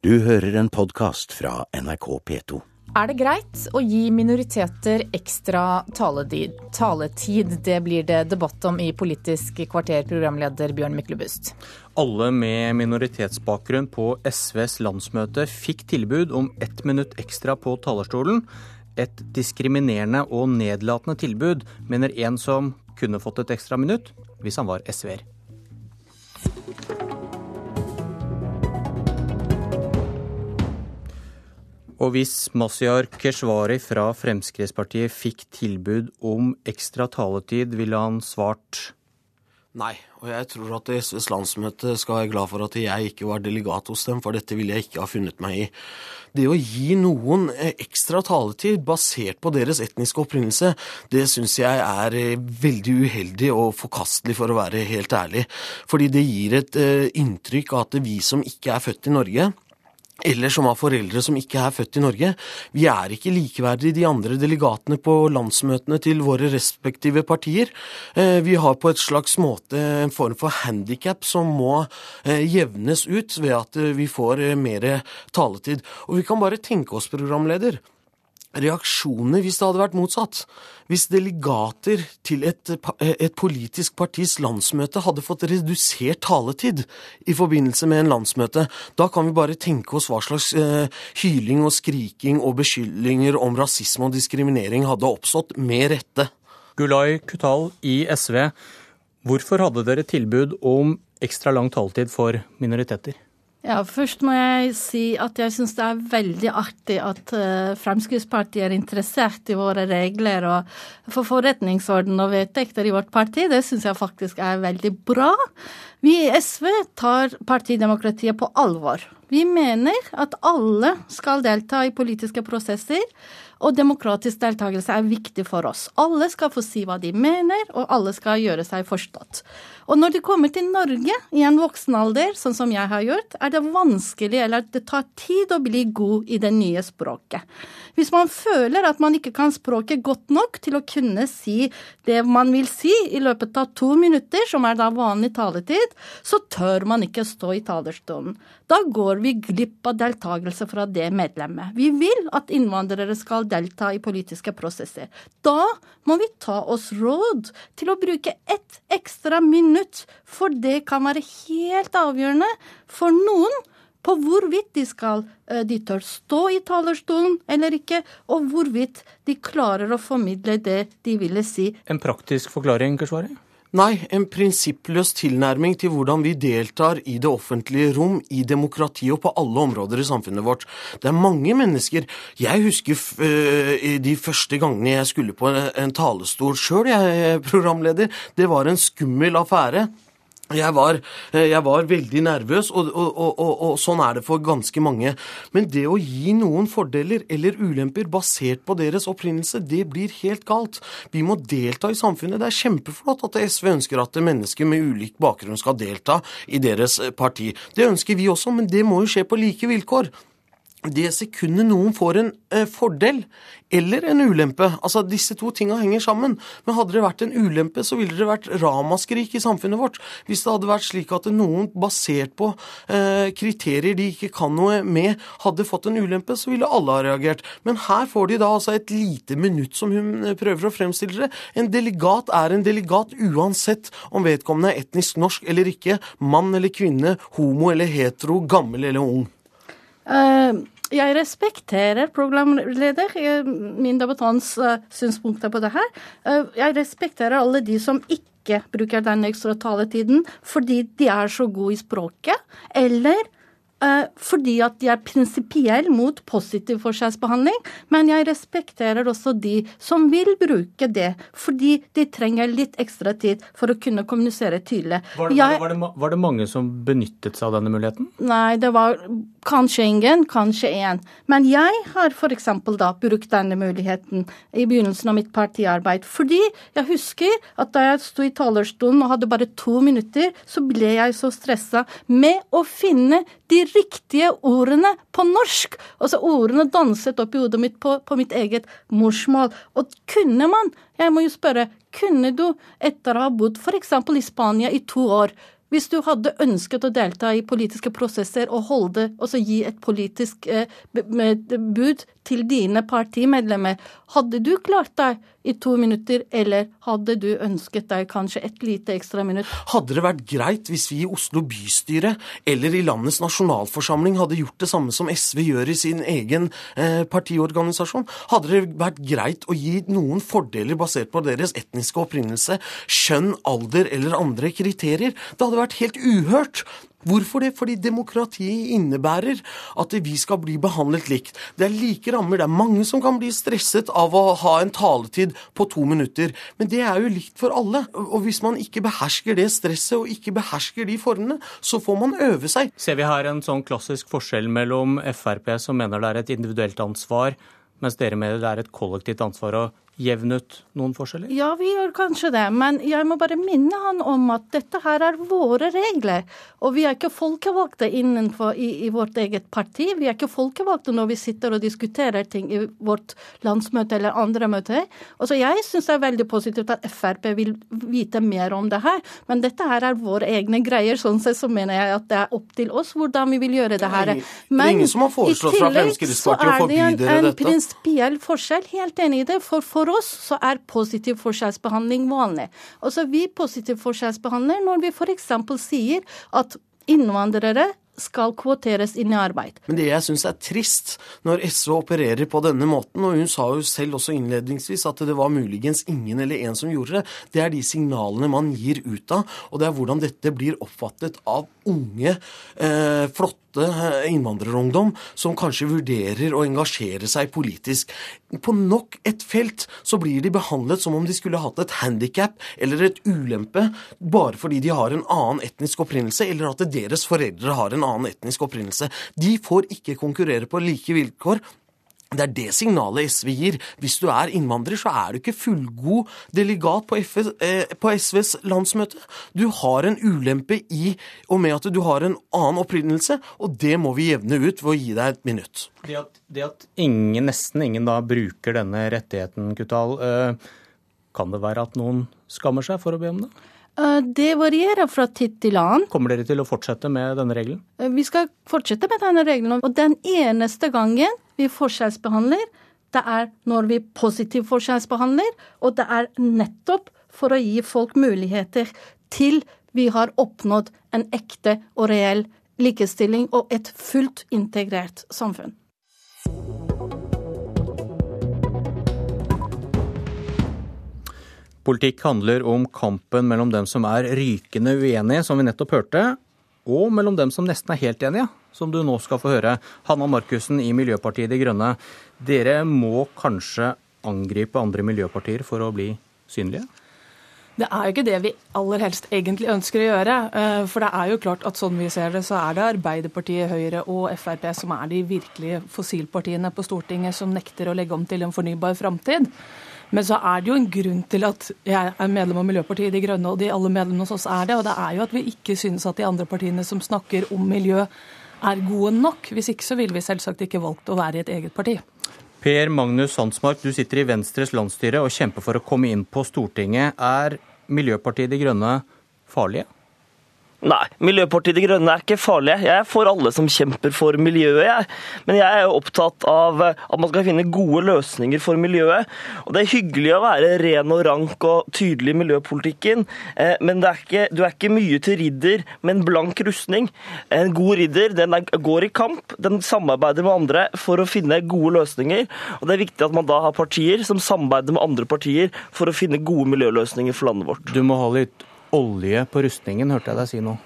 Du hører en podkast fra NRK P2. Er det greit å gi minoriteter ekstra taletid? taletid? Det blir det debatt om i Politisk kvarter, programleder Bjørn Myklebust. Alle med minoritetsbakgrunn på SVs landsmøte fikk tilbud om ett minutt ekstra på talerstolen. Et diskriminerende og nedlatende tilbud, mener en som kunne fått et ekstra minutt hvis han var SV-er. Og hvis Masihar Keshvari fra Fremskrittspartiet fikk tilbud om ekstra taletid, ville han svart Nei, og jeg tror at SVs landsmøte skal være glad for at jeg ikke var delegat hos dem, for dette ville jeg ikke ha funnet meg i. Det å gi noen eh, ekstra taletid basert på deres etniske opprinnelse, det syns jeg er eh, veldig uheldig og forkastelig, for å være helt ærlig. Fordi det gir et eh, inntrykk av at vi som ikke er født i Norge, eller som har foreldre som ikke er født i Norge. Vi er ikke likeverdige de andre delegatene på landsmøtene til våre respektive partier. Eh, vi har på et slags måte en form for handikap som må eh, jevnes ut ved at eh, vi får mer taletid. Og vi kan bare tenke oss, programleder, reaksjoner hvis det hadde vært motsatt. Hvis delegater til et, et, politisk partis landsmøte hadde fått redusert taletid i forbindelse med en landsmøte, da kan vi bare tenke oss hva slags eh, hyling og skriking og beskyldninger om rasisme og diskriminering hadde oppstått, med rette. Gulai Kutal i SV, hvorfor hadde dere tilbud om ekstra lang taletid for minoriteter? Ja, Først må jeg si at jeg syns det er veldig artig at uh, Fremskrittspartiet er interessert i våre regler og for forretningsorden og vedtekter i vårt parti. Det syns jeg faktisk er veldig bra. Vi i SV tar partidemokratiet på alvor. Vi mener at alle skal delta i politiske prosesser. Og demokratisk deltakelse er viktig for oss. Alle skal få si hva de mener, og alle skal gjøre seg forstått. Og når de kommer til Norge i en voksen alder, sånn som jeg har gjort, er det vanskelig, eller det tar tid å bli god i det nye språket. Hvis man føler at man ikke kan språket godt nok til å kunne si det man vil si i løpet av to minutter, som er da vanlig taletid, så tør man ikke stå i talerstolen. Da går vi glipp av deltakelse fra det medlemmet. Vi vil at innvandrere skal delta i politiske prosesser. Da må vi ta oss råd til å bruke ett ekstra minutt, for det kan være helt avgjørende for noen på hvorvidt de skal eh, de tør stå i talerstolen eller ikke, og hvorvidt de klarer å formidle det de ville si. En praktisk forklaring, Keshvari? Nei, en prinsippløs tilnærming til hvordan vi deltar i det offentlige rom, i demokratiet og på alle områder i samfunnet vårt. Det er mange mennesker Jeg husker uh, de første gangene jeg skulle på en talestol sjøl, jeg programleder. Det var en skummel affære. Jeg var, eh, jeg var, veldig nervøs, og, og, og, og, sånn er det for ganske mange. Men det å gi noen fordeler eller ulemper basert på deres opprinnelse, det blir helt galt. Vi må delta i samfunnet. Det er kjempeflott at SV ønsker at mennesker med ulik bakgrunn skal delta i deres parti. Det ønsker vi også, men det må jo skje på like vilkår det sekundet noen får en eh, fordel eller en ulempe Altså, disse to tinga henger sammen. Men hadde det vært en ulempe, så ville det vært ramaskrik i samfunnet vårt. Hvis det hadde vært slik at noen basert på eh, kriterier de ikke kan noe med, hadde fått en ulempe, så ville alle ha reagert. Men her får de da altså et lite minutt, som hun prøver å fremstille det. En delegat er en delegat uansett om vedkommende er etnisk norsk eller ikke, mann eller kvinne, homo eller hetero, gammel eller ung. Eh, jeg respekterer programleder, min debattants uh, synspunkter på det her. Jeg respekterer alle de som ikke bruker den ekstra taletiden fordi de er så gode i språket, eller Eh, fordi at de er prinsipiell mot positiv forskjellsbehandling, men jeg respekterer også de som vil bruke det, fordi de trenger litt ekstra tid for å kunne kommunisere tydelig. Var det, jeg, var, det, var det, mange som benyttet seg av denne muligheten? Nei, det var kanskje ingen, kanskje én. Men jeg har f.eks. da brukt denne muligheten i begynnelsen av mitt partiarbeid, fordi jeg husker at da jeg sto i talerstolen og hadde bare to minutter, så ble jeg så stressa med å finne de riktige ordene på norsk. Altså ordene danset opp i hodet mitt på, på mitt eget morsmål. Og kunne man, jeg må jo spørre, kunne du etter å ha bodd f.eks. i Spania i to år, Hvis du hadde ønsket å delta i politiske prosesser og holde, altså gi et politisk eh, bud til dine partimedlemmer, hadde du klart deg i to minutter, eller hadde du ønsket deg kanskje et lite ekstra minutt? Hadde det vært greit hvis vi i Oslo bystyre eller i landets nasjonalforsamling hadde gjort det samme som SV gjør i sin egen eh, partiorganisasjon? Hadde det vært greit å gi noen fordeler basert på deres etniske opprinnelse, skjønn, alder eller andre kriterier? Det hadde vært helt uhørt. Hvorfor det? Fordi demokratiet innebærer at vi skal bli behandlet likt. Det er like rammer. Det er mange som kan bli stresset av å ha en taletid på to minutter. Men det er jo likt for alle. Og hvis man ikke behersker det stresset og ikke behersker de formene, så får man øve seg. Ser vi her en sånn klassisk forskjell mellom Frp, som mener det er et individuelt ansvar, mens dere mener det er et kollektivt ansvar å jevne ut noen forskjeller? Ja, vi gjør kanskje det. Men jeg må bare minne han om at dette her er våre regler. Og vi er ikke folkevalgte innenfor i, i vårt eget parti. Vi er ikke folkevalgte når vi sitter og diskuterer ting i vårt landsmøte eller andre møter. så jeg syns det er veldig positivt at Frp vil vite mer om det her. Men dette her er våre egne greier. Sånn sett så mener jeg at det er opp til oss hvordan vi vil gjøre det her. Men det er ingen som har foreslått fra Fremskrittspartiet å forby dere dette. Så er det en, en prinsipiell forskjell. Helt enig i det. For, for oss så er positiv forskjellsbehandling vanlig. Altså Vi positiv forskjellsbehandler når vi f.eks. sier at innvandrere skal kvoteres inn i arbeid. Men det jeg syns er trist når SV opererer på denne måten, og hun sa jo selv også innledningsvis at det var muligens ingen eller en som gjorde det, det er de signalene man gir ut av, og det er hvordan dette blir oppfattet av unge, eh, flotte innvandrerungdom som kanskje vurderer å engasjere seg politisk. På nok et felt så blir de behandlet som om de skulle hatt et handikap eller et ulempe bare fordi de har en annen etnisk opprinnelse, eller at deres foreldre har en annen etnisk opprinnelse. De får ikke konkurrere på like vilkår. Det er det signalet SV gir. Hvis du er innvandrer, så er du ikke fullgod delegat på, FS, eh, på, SVs landsmøte. Du har en ulempe i og med at du har en annen opprinnelse, og det må vi jevne ut ved å gi deg et minutt. Det at, det at ingen, nesten ingen da bruker denne rettigheten, Kutal, eh, kan det være at noen skammer seg for å be om det? Eh, det varierer fra tid til annen. Kommer dere til å fortsette med denne regelen? Eh, vi skal fortsette med denne regelen. Og den eneste gangen vi forskjellsbehandler, det er når vi positivt forskjellsbehandler, og det er nettopp for å gi folk muligheter til vi har oppnådd en ekte og reell likestilling og et fullt integrert samfunn. Politikk handler om kampen mellom dem som er rykende uenige, som vi nettopp hørte, og mellom dem som nesten er helt enige, som du nå skal få høre. Hanna Markussen i Miljøpartiet De Grønne, dere må kanskje angripe andre miljøpartier for å bli synlige? Det er jo ikke det vi aller helst egentlig ønsker å gjøre. Eh, for det er jo klart at sånn vi ser det, så er det Arbeiderpartiet, Høyre og Frp som er de virkelige fossilpartiene på Stortinget som nekter å legge om til en fornybar framtid. Men så er det jo en grunn til at jeg er medlem av Miljøpartiet De Grønne, og de alle medlemmene hos oss er det. Og det er jo at vi ikke synes at de andre partiene som snakker om miljø, er gode nok. Hvis ikke så ville vi selvsagt ikke valgt å være i et eget parti. Per Magnus Sandsmark, du sitter i Venstres landsstyre og kjemper for å komme inn på Stortinget. Er Miljøpartiet De Grønne farlige? Nei, Miljøpartiet De Grønne er ikke farlige. Jeg er for alle som kjemper for miljøet, jeg. Men jeg er jo opptatt av eh, at man skal finne gode løsninger for miljøet. Og Det er hyggelig å være ren og rank og tydelig i miljøpolitikken, eh, men er ikke, du er ikke mye til ridder med en blank rustning. En god ridder den er, går i kamp, den samarbeider med andre for å finne gode løsninger. Og Det er viktig at man da har partier som samarbeider med andre partier for å finne gode miljøløsninger for landet vårt. Du må ha litt olje på rustningen, hørte jeg deg si nå.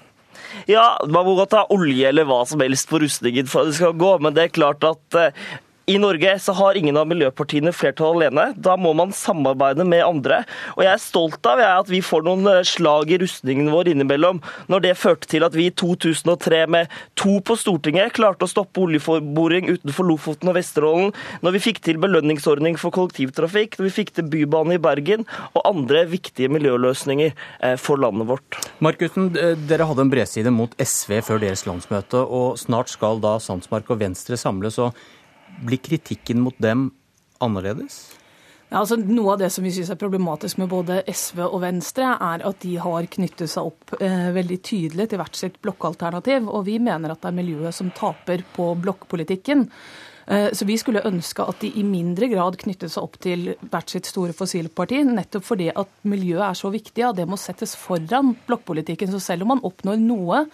Ja, man må godt ha olje eller hva som helst på rustningen for at det skal gå, men det er klart at eh, i Norge så har ingen av miljøpartiene flertall alene. Da må man samarbeide med andre. Og jeg er stolt av at vi får noen eh, slag i rustningen vår innimellom. Når det førte til at vi i 2003 med to på Stortinget klarte å stoppe oljeboring utenfor Lofoten og Vesterålen. Når vi fikk til belønningsordning for kollektivtrafikk, når vi fikk til bybane i Bergen og andre viktige miljøløsninger eh, for landet vårt. Markussen, dere hadde en bredside mot SV før deres landsmøte, og snart skal da Sandsmark og Venstre samles. og blir kritikken mot dem annerledes? Ja, altså Noe av det som vi syns er problematisk med både SV og Venstre, er at de har knyttet seg opp eh, veldig tydelig til hvert sitt blokkalternativ. Og vi mener at det er miljøet som taper på blokkpolitikken. Eh, så vi skulle ønske at de i mindre grad knyttet seg opp til hvert sitt store fossilparti, nettopp fordi at miljøet er så viktig, og det må settes foran blokkpolitikken. Så selv om man oppnår noe,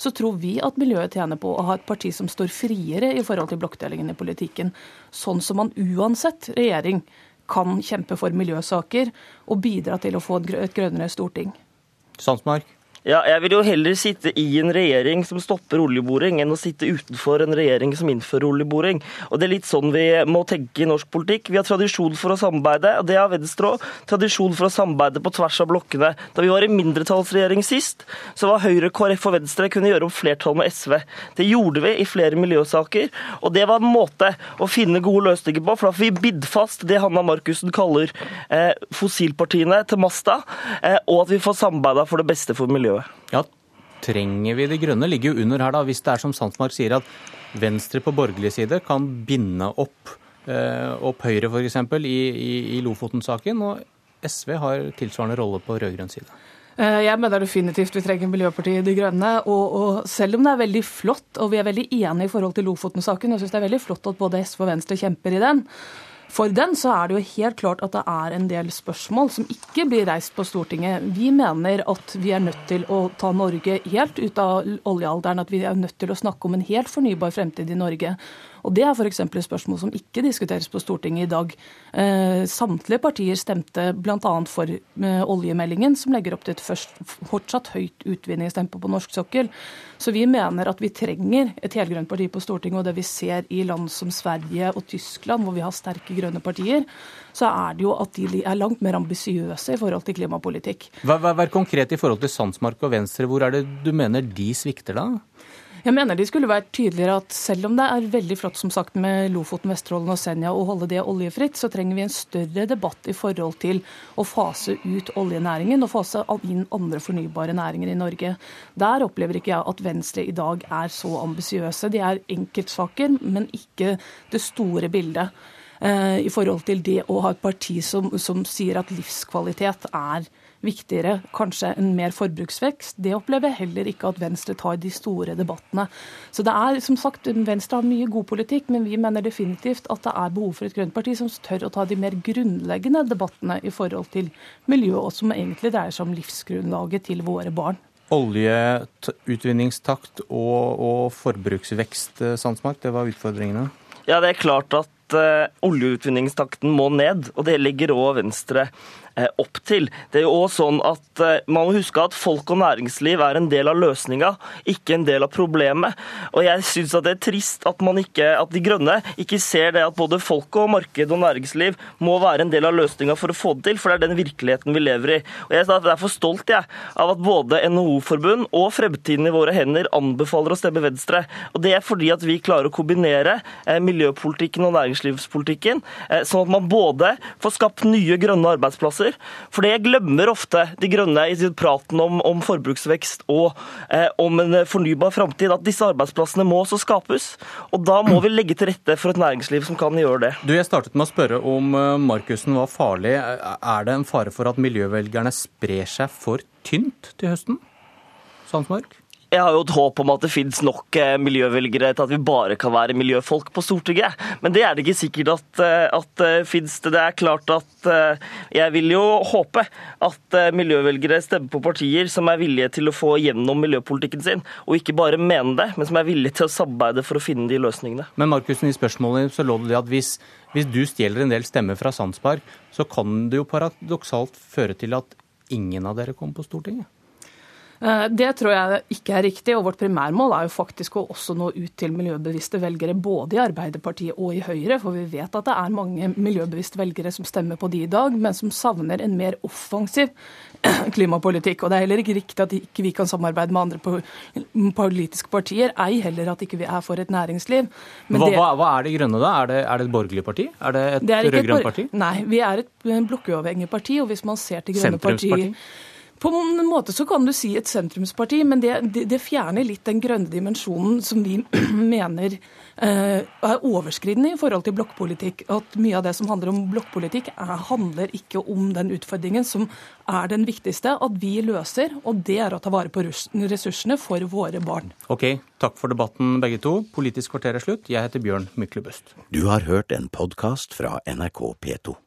så tror vi at miljøet tjener på å ha et parti som står friere i forhold til blokkdelingen i politikken. Sånn som man uansett regjering kan kjempe for miljøsaker og bidra til å få et grønnere storting. Sandsmark? Ja, jeg vil jo heller sitte i en regjering som stopper oljeboring, enn å sitte utenfor en regjering som innfører oljeboring. Og Det er litt sånn vi må tenke i norsk politikk. Vi har tradisjon for å samarbeide, og det har Venstre òg. Tradisjon for å samarbeide på tvers av blokkene. Da vi var i mindretallsregjering sist, så var Høyre, KrF og Venstre kunne gjøre om flertall med SV. Det gjorde vi i flere miljøsaker, og det var en måte å finne gode løsninger på. For da får vi bidd fast det Hanna Markussen kaller eh, fossilpartiene til masta, eh, og at vi får samarbeida for det beste for miljøet miljøet. Ja, trenger vi de grønne? Ligger jo under her, da. Hvis det er som Sandsmark sier, at Venstre på borgerlig side kan binde opp, eh, opp Høyre f.eks. I, i, i Lofoten-saken, og SV har tilsvarende rolle på rød-grønn side. Eh, jeg mener definitivt vi trenger Miljøpartiet De Grønne. Og, og, selv om det er veldig flott, og vi er veldig enige i forhold til Lofoten-saken, jeg syns det er veldig flott at både SV og Venstre kjemper i den, for den så er det jo helt klart at det er en del spørsmål som ikke blir reist på Stortinget. Vi mener at vi er nødt til å ta Norge helt ut av oljealderen. At vi er nødt til å snakke om en helt fornybar fremtid i Norge. Og Det er f.eks. et spørsmål som ikke diskuteres på Stortinget i dag. Eh, samtlige partier stemte bl.a. for eh, oljemeldingen, som legger opp til et først, fortsatt høyt utvinningstempo på norsk sokkel. Så vi mener at vi trenger et helgrønt parti på Stortinget. Og det vi ser i land som Sverige og Tyskland, hvor vi har sterke grønne partier, så er det jo at de er langt mer ambisiøse i forhold til klimapolitikk. Vær, vær konkret i forhold til Sandsmark og Venstre. Hvor er det du mener de svikter da? Jeg mener de skulle vært tydeligere at selv om det er veldig flott som sagt med Lofoten, Vesterålen og Senja å holde det oljefritt, så trenger vi en større debatt i forhold til å fase ut oljenæringen og fase inn andre fornybare næringer i Norge. Der opplever ikke jeg at Venstre i dag er så ambisiøse. De er enkeltsaker, men ikke det store bildet i forhold til det å ha et parti som, som sier at livskvalitet er viktigere kanskje enn mer forbruksvekst. Det opplever jeg heller ikke at Venstre tar de store debattene. Så det er, som sagt, Venstre har mye god politikk, men vi mener definitivt at det er behov for et grønt parti som tør å ta de mer grunnleggende debattene i forhold til miljø, og som egentlig dreier seg om livsgrunnlaget til våre barn. Oljeutvinningstakt og, og forbruksvekst, eh, Sandsmark, det var utfordringene? Ja, det er klart at uh, oljeutvinningstakten må ned, og det legger òg Venstre. Eh, opp til. Det er jo også sånn at eh, Man må huske at folk og næringsliv er en del av løsninga, ikke en del av problemet. Og jeg syns det er trist at, ikke, at De Grønne ikke ser det at både folk og marked og næringsliv må være en del av løsninga for å få det til, for det er den virkeligheten vi lever i. Og Jeg er derfor stolt jeg, av at både NHO-forbund og Fremtiden i våre hender anbefaler å stemme Venstre. Og Det er fordi at vi klarer å kombinere eh, miljøpolitikken og næringslivspolitikken, sånn at man både får skapt nye grønne arbeidsplasser, arbeidsplasser. For det glemmer ofte De Grønne i sin praten om, om forbruksvekst og eh, om en fornybar framtid, at disse arbeidsplassene må også skapes. Og da må vi legge til rette for et næringsliv som kan gjøre det. Du, Jeg startet med å spørre om eh, Markussen var farlig. Er det en fare for at miljøvelgerne sprer seg for tynt til høsten? Sandsmark? Jeg har jo et håp om at det finnes nok eh, miljøvelgere til at vi bare kan være miljøfolk på Stortinget. Men det er det ikke sikkert at, eh, at eh, finnes. Det er klart at jeg vil jo håpe at miljøvelgere stemmer på partier som er villige til å få gjennom miljøpolitikken sin, og ikke bare mene det, men som er villige til å samarbeide for å finne de løsningene. Men Markusen, i spørsmålet så lå det at hvis, hvis du stjeler en del stemmer fra Sandspark, så kan det jo paradoksalt føre til at ingen av dere kommer på Stortinget? Eh, det tror jeg ikke er riktig. og Vårt primærmål er jo faktisk å også nå ut til miljøbevisste velgere, både i Arbeiderpartiet og i Høyre. For vi vet at det er mange miljøbevisste velgere som stemmer på de i dag, men som savner en mer offensiv klimapolitikk. Og det er heller ikke riktig at ikke vi kan samarbeide med andre politiske partier, ei heller at ikke vi er for et næringsliv. Hva, det, hva, er De Grønne, da? Er det, er det et borgerlig parti? Er det et rød-grønt parti? Nei, vi er et blokkuavhengig parti. Og hvis man ser til Grønne partier På en måte så kan du si et sentrumsparti, men det, det, det fjerner litt den grønne dimensjonen som vi mener eh, er overskridende i forhold til blokkpolitikk. At mye av det som handler om blokkpolitikk, handler ikke om den utfordringen som er den viktigste at vi løser, og det er å ta vare på ressursene for våre barn. Ok, takk for debatten begge to. Politisk kvarter er slutt. Jeg heter Bjørn Myklebust. Du har hørt en podkast fra NRK P2.